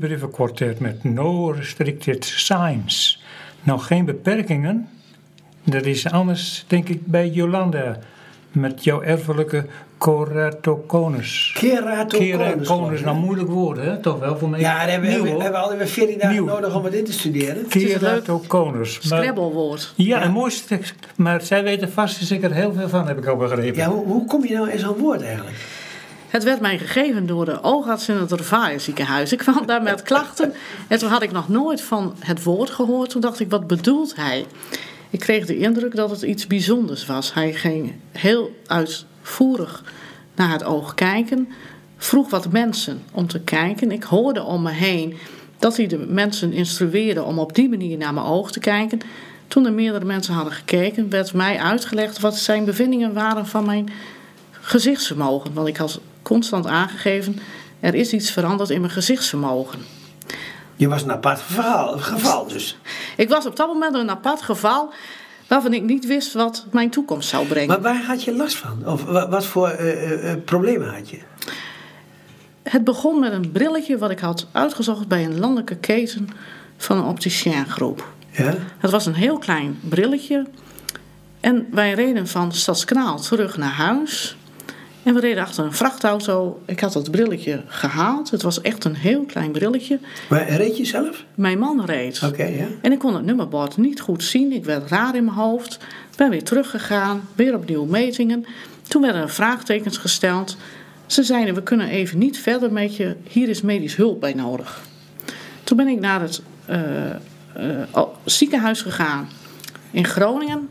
brievenkwartet met no restricted signs. Nog geen beperkingen. Dat is anders, denk ik, bij Jolanda. Met jouw erfelijke keratoconus. Keratoconus. Keratoconus, nou moeilijk woord, hè? Toch wel voor mij. Ja, daar hebben we, Nieuw, hebben, we alweer 14 dagen Nieuw. nodig om het in te studeren. Keratoconus. Scrabblewoord. Ja, een mooi stuk. Maar zij weten vast zeker heel veel van, heb ik al begrepen. Ja, hoe, hoe kom je nou in zo'n woord eigenlijk? Het werd mij gegeven door de oogarts in het Revaille ziekenhuis. Ik kwam daar met klachten en toen had ik nog nooit van het woord gehoord. Toen dacht ik, wat bedoelt hij? Ik kreeg de indruk dat het iets bijzonders was. Hij ging heel uitvoerig naar het oog kijken. Vroeg wat mensen om te kijken. Ik hoorde om me heen dat hij de mensen instrueerde om op die manier naar mijn oog te kijken. Toen er meerdere mensen hadden gekeken, werd mij uitgelegd wat zijn bevindingen waren van mijn gezichtsvermogen. Want ik had constant aangegeven, er is iets veranderd in mijn gezichtsvermogen. Je was een apart geval, geval dus. Ik was op dat moment een apart geval waarvan ik niet wist wat mijn toekomst zou brengen. Maar waar had je last van? Of wa- wat voor eh, eh, eh, problemen had je? Het begon met een brilletje wat ik had uitgezocht bij een landelijke keten van een opticiengroep. Ja? Het was een heel klein brilletje. En wij reden van Stadskanaal terug naar huis. En we reden achter een vrachtauto. Ik had dat brilletje gehaald. Het was echt een heel klein brilletje. Maar reed je zelf? Mijn man reed. Oké, ja. En ik kon het nummerbord niet goed zien. Ik werd raar in mijn hoofd. Ben weer teruggegaan. Weer opnieuw metingen. Toen werden er vraagtekens gesteld. Ze zeiden, we kunnen even niet verder met je. Hier is medisch hulp bij nodig. Toen ben ik naar het eh, eh, oh, ziekenhuis gegaan in Groningen.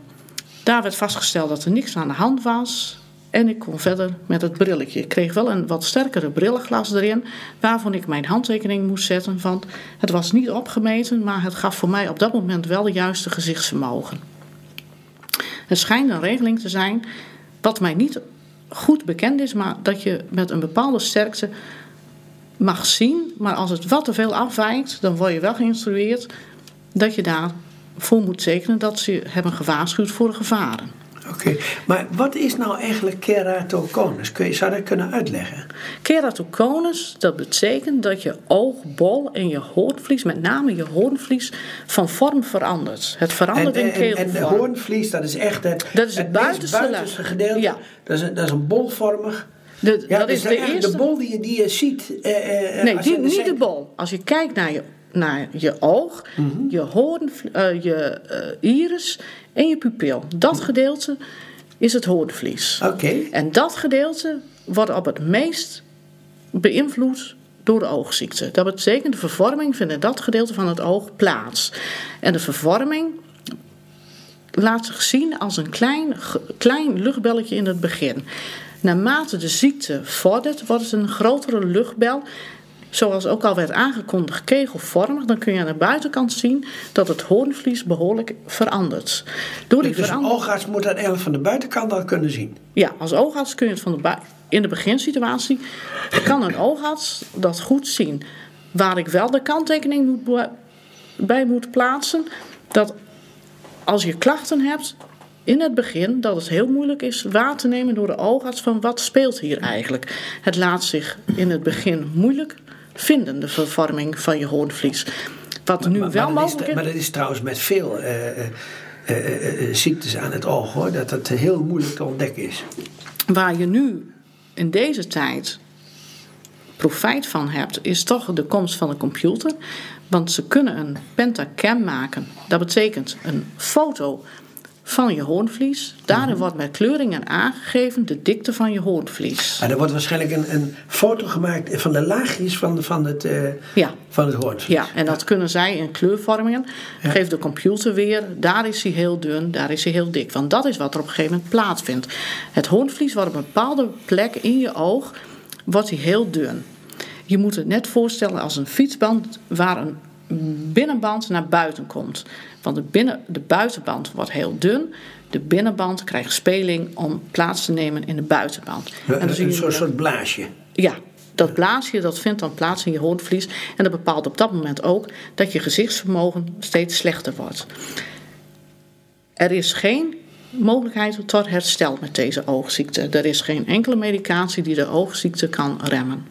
Daar werd vastgesteld dat er niks aan de hand was. En ik kon verder met het brilletje. Ik kreeg wel een wat sterkere brillenglas erin, waarvan ik mijn handtekening moest zetten. Want het was niet opgemeten, maar het gaf voor mij op dat moment wel de juiste gezichtsvermogen. Het schijnt een regeling te zijn, wat mij niet goed bekend is, maar dat je met een bepaalde sterkte mag zien. Maar als het wat te veel afwijkt, dan word je wel geïnstrueerd dat je daarvoor moet tekenen dat ze hebben gewaarschuwd voor de gevaren. Oké, maar wat is nou eigenlijk keratoconus? Kun je, zou je dat kunnen uitleggen? Keratoconus, dat betekent dat je oogbol en je hoornvlies, met name je hoornvlies, van vorm verandert. Het verandert En, in en, en de hoornvlies, dat is echt het, Dat is het buitenste buitenste gedeelte. Ja. Dat, is dat is een bolvormig. De- Ja, dat dus is de eerste. de bol die je, die je ziet. eh, eh, Nee, als je die, in de niet de bol. Als je kijkt naar je, naar je oog, Mhm. je hoorn, eh, je eh, iris en je pupil. Dat gedeelte is het hoornvlies. Oké. En dat gedeelte wordt op het meest beïnvloed door de oogziekte. Dat betekent de vervorming vindt in dat gedeelte van het oog plaats. En de vervorming laat zich zien als een klein, klein luchtbelletje in het begin. Naarmate de ziekte vordert, wordt het een grotere luchtbel. Zoals ook al werd aangekondigd, kegelvormig. Dan kun je aan de buitenkant zien dat het hoornvlies behoorlijk verandert. Door die Dus een oogarts moet dat eigenlijk van de buitenkant al kunnen zien. Ja, als oogarts kun je het van de bui- in de beginsituatie kan een oogarts dat goed zien. Waar ik wel de kanttekening moet bij moet plaatsen, dat als je klachten hebt in het begin, dat het heel moeilijk is waar te nemen door de oogarts van wat speelt hier eigenlijk. Het laat zich in het begin moeilijk vinden, de vervorming van je hoornvlies. Wat nu maar, wel maar mogelijk is, maar dat is trouwens met veel eh, eh, eh, ziektes aan het oog hoor. Dat het heel moeilijk te ontdekken is. Waar je nu in deze tijd profijt van hebt, is toch de komst van de computer. Want ze kunnen een pentacam maken. Dat betekent een foto van je hoornvlies. Daarin wordt met kleuringen aangegeven de dikte van je hoornvlies. Maar er wordt waarschijnlijk een, een foto gemaakt van de laagjes van, van het, eh Ja. van het hoornvlies. Ja, en dat kunnen zij in kleurvormingen. Geeft de computer weer, daar is hij heel dun, daar is hij heel dik. Want dat is wat er op een gegeven moment plaatsvindt. Het hoornvlies wordt op een bepaalde plek in je oog, wordt hij heel dun. Je moet het net voorstellen als een fietsband waar een binnenband naar buiten komt. Want de, binnen, de buitenband wordt heel dun. De binnenband krijgt speling om plaats te nemen in de buitenband. Een, dan zie een soort, soort blaasje. ja, dat blaasje dat vindt dan plaats in je hoornvlies. En dat bepaalt op dat moment ook dat je gezichtsvermogen steeds slechter wordt. Er is geen mogelijkheid tot herstel met deze oogziekte. Er is geen enkele medicatie die de oogziekte kan remmen.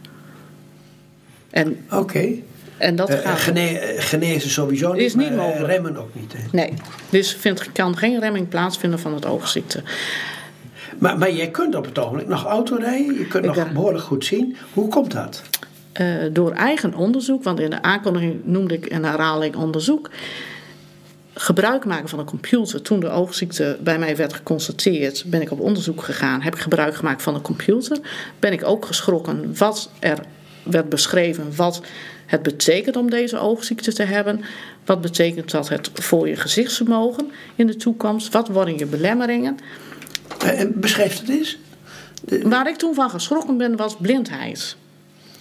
En Oké. En dat Eh, gaat... gene- eh, genezen sowieso niet, Is niet eh, mogelijk. remmen ook niet. hè. Nee, dus vindt, kan geen remming plaatsvinden van het oogziekte. Maar, maar jij kunt op het ogenblik nog auto rijden, je kunt Ik nog ben- behoorlijk goed zien. Hoe komt dat? Door eigen onderzoek, want in de aankondiging noemde ik een herhaling onderzoek. Gebruik maken van een computer. Toen de oogziekte bij mij werd geconstateerd, ben ik op onderzoek gegaan. Heb ik gebruik gemaakt van een computer. Ben ik ook geschrokken wat er werd beschreven, wat het betekent om deze oogziekte te hebben. Wat betekent dat het voor je gezichtsvermogen in de toekomst? Wat worden je belemmeringen? Eh, en beschrijf het eens. Waar ik toen van geschrokken ben, was blindheid.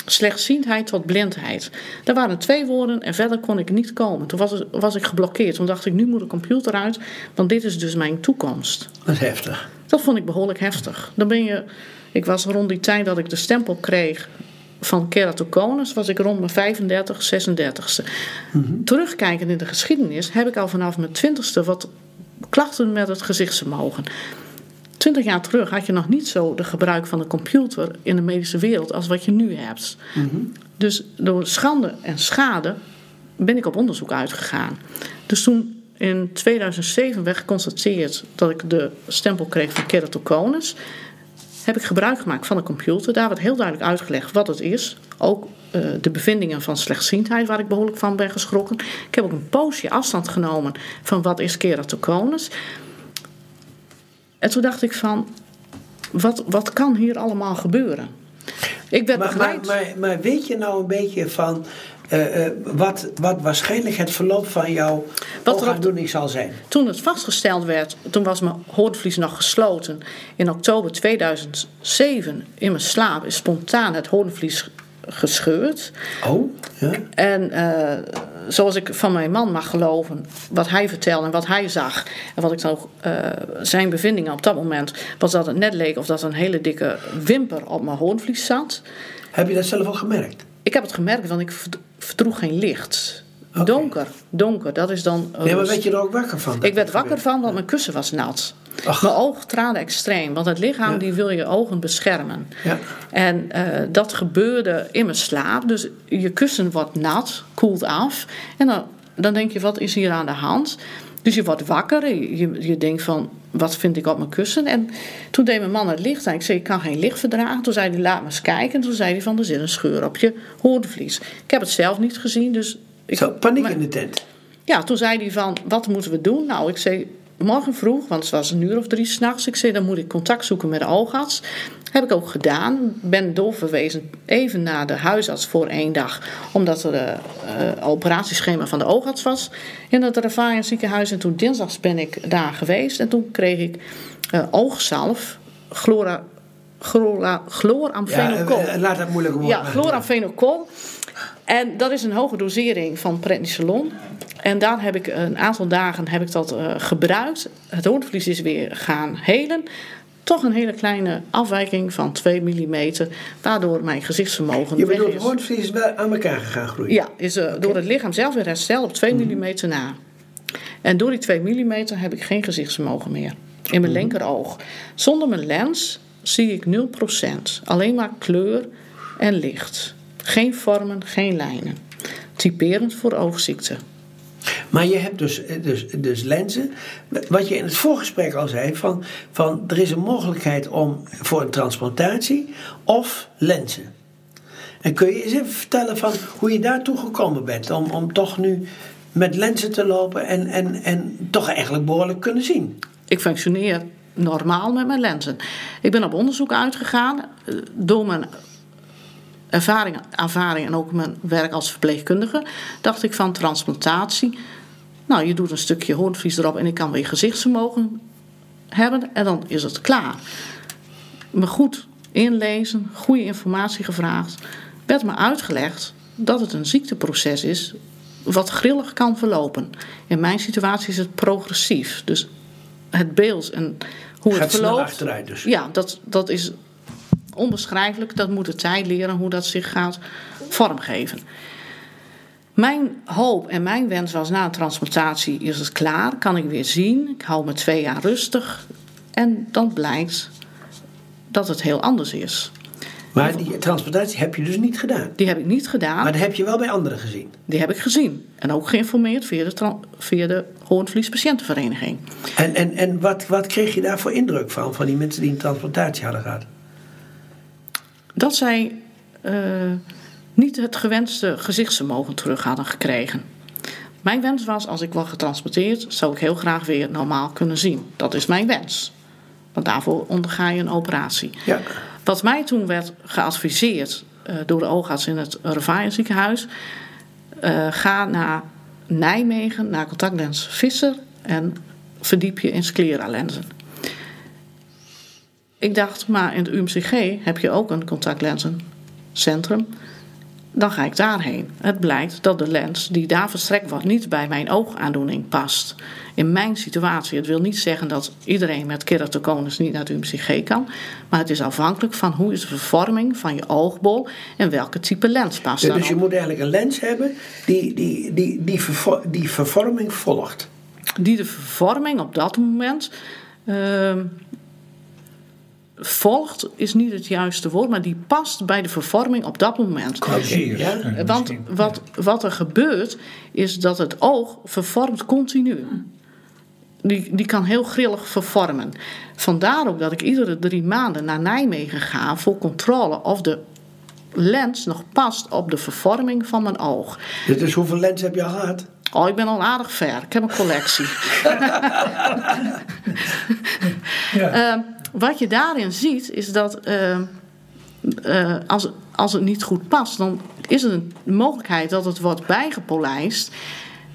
Slechtziendheid tot blindheid. Er waren twee woorden en verder kon ik niet komen. Toen was, was ik geblokkeerd. Toen dacht ik, nu moet de computer uit, want dit is dus mijn toekomst. Dat is heftig. Dat vond ik behoorlijk heftig. Dan ben je, ik was rond die tijd dat ik de stempel kreeg van keratoconus, was ik rond mijn 35, 36ste. Terugkijkend in de geschiedenis heb ik al vanaf mijn 20ste wat klachten met het gezichtsvermogen. Twintig jaar terug had je nog niet zo de gebruik van de computer in de medische wereld als wat je nu hebt. Dus door schande en schade ben ik op onderzoek uitgegaan. Dus toen in 2007 werd geconstateerd dat ik de stempel kreeg van keratoconus, heb ik gebruik gemaakt van de computer. Daar werd heel duidelijk uitgelegd wat het is. Ook eh, de bevindingen van slechtziendheid, waar ik behoorlijk van ben geschrokken. Ik heb ook een poosje afstand genomen van wat is keratoconus. En toen dacht ik van, wat, wat kan hier allemaal gebeuren? Ik werd Maar, maar, begeleid. maar, maar weet je nou een beetje van eh, eh, wat, wat waarschijnlijk het verloop van jouw Wat oogaandoening zal zijn? Toen het vastgesteld werd, toen was mijn hoornvlies nog gesloten. In oktober 2007 in mijn slaap is spontaan het hoornvlies gescheurd. Oh, ja. En eh, zoals ik van mijn man mag geloven, wat hij vertelde en wat hij zag. En wat ik dan ook, eh, zijn bevindingen op dat moment, was dat het net leek of dat een hele dikke wimper op mijn hoornvlies zat. Heb je dat zelf ook gemerkt? Ik heb het gemerkt, want ik verd- verdroeg geen licht. Donker, donker, dat is dan. Nee, maar werd je er ook wakker van? Ik werd wakker van, want mijn kussen was nat. Ach. Mijn ogen traden extreem, want het lichaam Ja. die wil je ogen beschermen. Ja. En eh, dat gebeurde in mijn slaap. Dus je kussen wordt nat, koelt af. En dan, dan denk je, wat is hier aan de hand? Dus je wordt wakker. Je, je, je denkt van, wat vind ik op mijn kussen? En toen deed mijn man het licht aan. Ik zei, ik kan geen licht verdragen. Toen zei hij, laat me eens kijken. En toen zei hij van, er zit een scheur op je hoornvlies. Ik heb het zelf niet gezien, dus... Ik, Zo, paniek maar- in de tent. ja, toen zei hij van, wat moeten we doen? Nou, ik zei, morgen vroeg, want het was een uur of drie s'nachts. Ik zei, dan moet ik contact zoeken met de oogarts. Heb ik ook gedaan. Ben doorverwezen even naar de huisarts voor één dag. Omdat er een operatieschema van de oogarts was in het Ravijn ziekenhuis. En toen dinsdags ben ik daar geweest. En toen kreeg ik eh, oogzalf, chlora, chloramfenocol. eh, laat dat moeilijk worden. Ja, chloramfenocol. En dat is een hoge dosering van prednisolon. En daar heb ik een aantal dagen heb ik dat eh, gebruikt. Het hoornvlies is weer gaan helen. Toch een hele kleine afwijking van 2 mm, waardoor mijn gezichtsvermogen Je bedoelt, het hoornvlies is wel aan elkaar gegaan groeien? Ja, is eh, door het lichaam zelf weer hersteld op 2 mm na. En door die 2 mm heb ik geen gezichtsvermogen meer. In mijn linkeroog. Zonder mijn lens zie ik 0%. Alleen maar kleur en licht. Geen vormen, geen lijnen. Typerend voor oogziekte. Maar je hebt dus, eh, dus, dus lenzen. Wat je in het voorgesprek al zei: van, van er is een mogelijkheid om voor een transplantatie of lenzen. En kun je eens even vertellen van hoe je daartoe gekomen bent om, om toch nu met lenzen te lopen en, en, en toch eigenlijk behoorlijk kunnen zien? Ik functioneer normaal met mijn lenzen. Ik ben op onderzoek uitgegaan eh, door mijn ervaring, ervaring en ook mijn werk als verpleegkundige. Dacht ik van transplantatie. Nou, je doet een stukje hoornvlies erop en ik kan weer gezichtsvermogen hebben en dan is het klaar. Me goed inlezen, goede informatie gevraagd. Werd me uitgelegd dat het een ziekteproces is wat grillig kan verlopen. In mijn situatie is het progressief. Dus het beeld en hoe Gaat het verloopt. dus. Ja, dat, dat is onbeschrijfelijk. Dat moet de tijd leren hoe dat zich gaat vormgeven. Mijn hoop en mijn wens was na een transplantatie is het klaar. Kan ik weer zien. Ik hou me twee jaar rustig. En dan blijkt dat het heel anders is. Maar die transplantatie heb je dus niet gedaan. Die heb ik niet gedaan. Maar dat heb je wel bij anderen gezien. Die heb ik gezien. En ook geïnformeerd via de, via de Hoornvlies Patiëntenvereniging. En, en, en wat, wat kreeg je daar voor indruk van, van die mensen die een transplantatie hadden gehad? Dat zij eh, niet het gewenste gezichtsvermogen terug hadden gekregen. Mijn wens was, als ik word getransporteerd, zou ik heel graag weer normaal kunnen zien. Dat is mijn wens. Want daarvoor onderga je een operatie. Ja. Wat mij toen werd geadviseerd eh, door de oogarts in het Revaaien ziekenhuis. eh, ga naar Nijmegen, naar contactlens Visser en verdiep je in scleralenzen. Ik dacht, maar in het UMCG heb je ook een contactlenzencentrum. Dan ga ik daarheen. Het blijkt dat de lens die daar verstrekt wordt niet bij mijn oogaandoening past. In mijn situatie. Het wil niet zeggen dat iedereen met keratoconus niet naar het UMCG kan. Maar het is afhankelijk van hoe is de vervorming van je oogbol en welke type lens past Dus, dus je moet eigenlijk een lens hebben die die, die, die, die vervorming volgt. die de vervorming op dat moment ehm, volgt, is niet het juiste woord, maar die past bij de vervorming op dat moment. Corrigeert. Ja, Want wat, wat er gebeurt, is dat het oog vervormt continu. Die, die kan heel grillig vervormen. Vandaar ook dat ik iedere drie maanden naar Nijmegen ga voor controle of de lens nog past op de vervorming van mijn oog. Dus hoeveel lens heb je al gehad? Oh, ik ben al aardig ver. Ik heb een collectie. Ja. Ehm, wat je daarin ziet, is dat ehm, eh, als, als het niet goed past, dan is er een mogelijkheid dat het wordt bijgepolijst,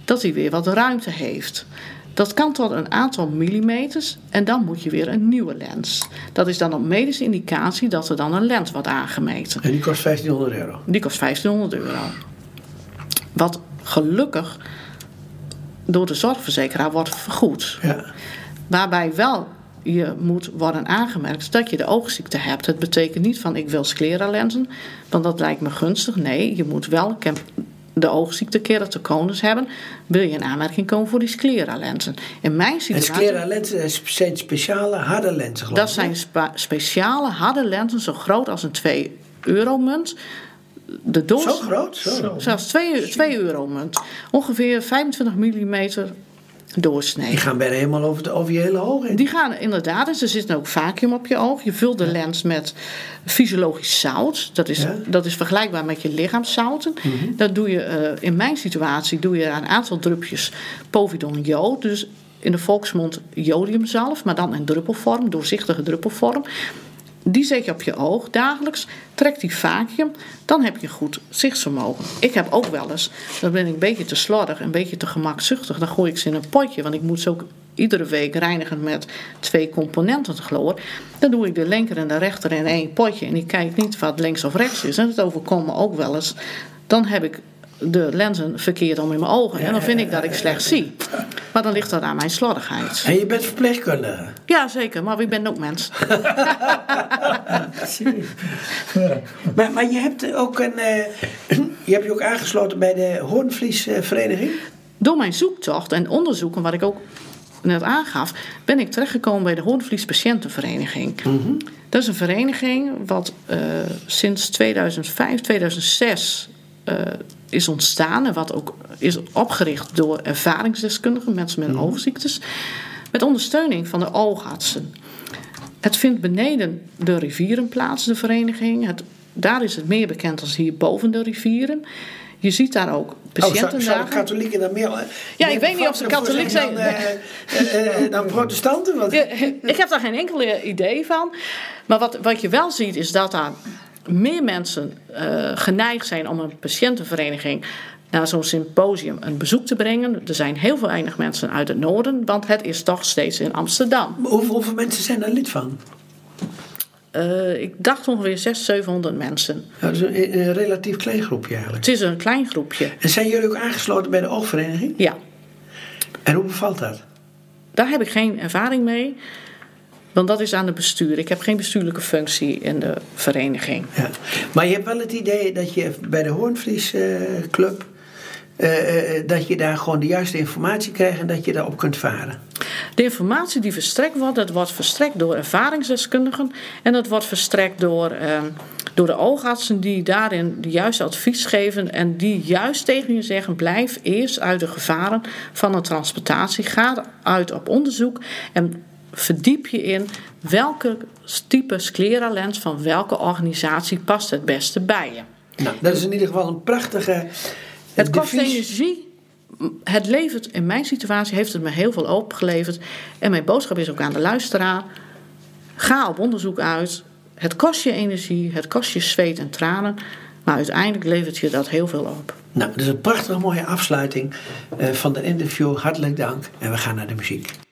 dat hij weer wat ruimte heeft. Dat kan tot een aantal millimeters en dan moet je weer een nieuwe lens. Dat is dan op medische indicatie dat er dan een lens wordt aangemeten. En die kost 1500 euro. Die kost 1500 euro. Wat gelukkig door de zorgverzekeraar wordt vergoed. Ja. Waarbij wel je moet worden aangemerkt dat je de oogziekte hebt. Het betekent niet van ik wil scleralenzen, want dat lijkt me gunstig. Nee, je moet wel de oogziekte keratoconus hebben. Wil je in aanmerking komen voor die scleralenzen. In mijn En situatie... sclera-lenzen zijn speciale harde lenzen, geloof Dat zijn speciale harde lenzen, zo groot als een 2 euro munt. De hè? doos, Zo groot? Zo. Zelfs 2, 2 euro munt. Ongeveer 25 mm doorsnee. Die gaan bijna helemaal over, de, over je hele oog heen. Die gaan inderdaad, dus er zit ook vacuüm op je oog. Je vult de lens met fysiologisch zout. Dat is, Ja. Mhm. dat is vergelijkbaar met je lichaamszouten. Dat doe je, eh, in mijn situatie doe je een aantal drupjes povidon jod. Dus in de volksmond jodiumzalf, maar dan in druppelvorm, doorzichtige druppelvorm. Die zet je op je oog dagelijks, trekt die vacuüm, dan heb je goed zichtsvermogen. Ik heb ook wel eens, dan ben ik een beetje te slordig, een beetje te gemakzuchtig, dan gooi ik ze in een potje, want ik moet ze ook iedere week reinigen met twee componenten chloor. Dan doe ik de linker en de rechter in één potje en ik kijk niet wat links of rechts is. En het overkomt me ook wel eens. Dan heb ik de lenzen verkeerd om in mijn ogen en dan vind ik dat ik slecht zie. Maar dan ligt dat aan mijn slordigheid. En je bent verpleegkundige. Ja, zeker, maar ik ben ook mens. Maar, maar je hebt ook een, eh, je hebt je ook aangesloten bij de Hoornvliesvereniging. Door mijn zoektocht en onderzoeken, wat ik ook net aangaf, ben ik terechtgekomen bij de Hoornvlies Patiëntenvereniging. Dat is een vereniging wat eh, sinds 2005, 2006 eh, is ontstaan en wat ook is opgericht door ervaringsdeskundigen, mensen met oogziektes, met ondersteuning van de oogartsen. Het vindt beneden de rivieren plaats, de vereniging. Het, daar is het meer bekend als hier boven de rivieren. Je ziet daar ook Oh, patiënten zou de katholieken dan meer... Ja, meer ik weet niet of ze katholiek zijn. Dan, eh, eh, eh, dan protestanten? Want, Ja, ik heb daar geen enkel idee van. Maar wat, wat je wel ziet is dat daar meer mensen eh, geneigd zijn om een patiëntenvereniging naar zo'n symposium een bezoek te brengen. Er zijn heel veel weinig mensen uit het noorden, want het is toch steeds in Amsterdam. hoeveel, hoeveel mensen zijn daar lid van? Eh, ik dacht ongeveer 600, 700 mensen. Ja, dat is een, een relatief klein groepje eigenlijk. Het is een klein groepje. En zijn jullie ook aangesloten bij de oogvereniging? Ja, En hoe bevalt dat? daar heb ik geen ervaring mee. Want dat is aan het bestuur. Ik heb geen bestuurlijke functie in de vereniging. Ja. Maar je hebt wel het idee dat je bij de Hoornvlies eh, Club... eh, eh, dat je daar gewoon de juiste informatie krijgt en dat je daarop kunt varen. De informatie die verstrekt wordt, dat wordt verstrekt door ervaringsdeskundigen en dat wordt verstrekt door eh, door de oogartsen die daarin de juiste advies geven en die juist tegen je zeggen: blijf eerst uit de gevaren van een transplantatie. Ga uit op onderzoek en verdiep je in welke type scleralens van welke organisatie past het beste bij je. Nou, dat is in ieder geval een prachtige. Het kost devies. energie. Het levert, in mijn situatie heeft het me heel veel opgeleverd. En mijn boodschap is ook aan de luisteraar. Ga op onderzoek uit. Het kost je energie, het kost je zweet en tranen. Maar uiteindelijk levert je dat heel veel op. Nou, dat is een prachtige mooie afsluiting eh, van de interview. Hartelijk dank en we gaan naar de muziek.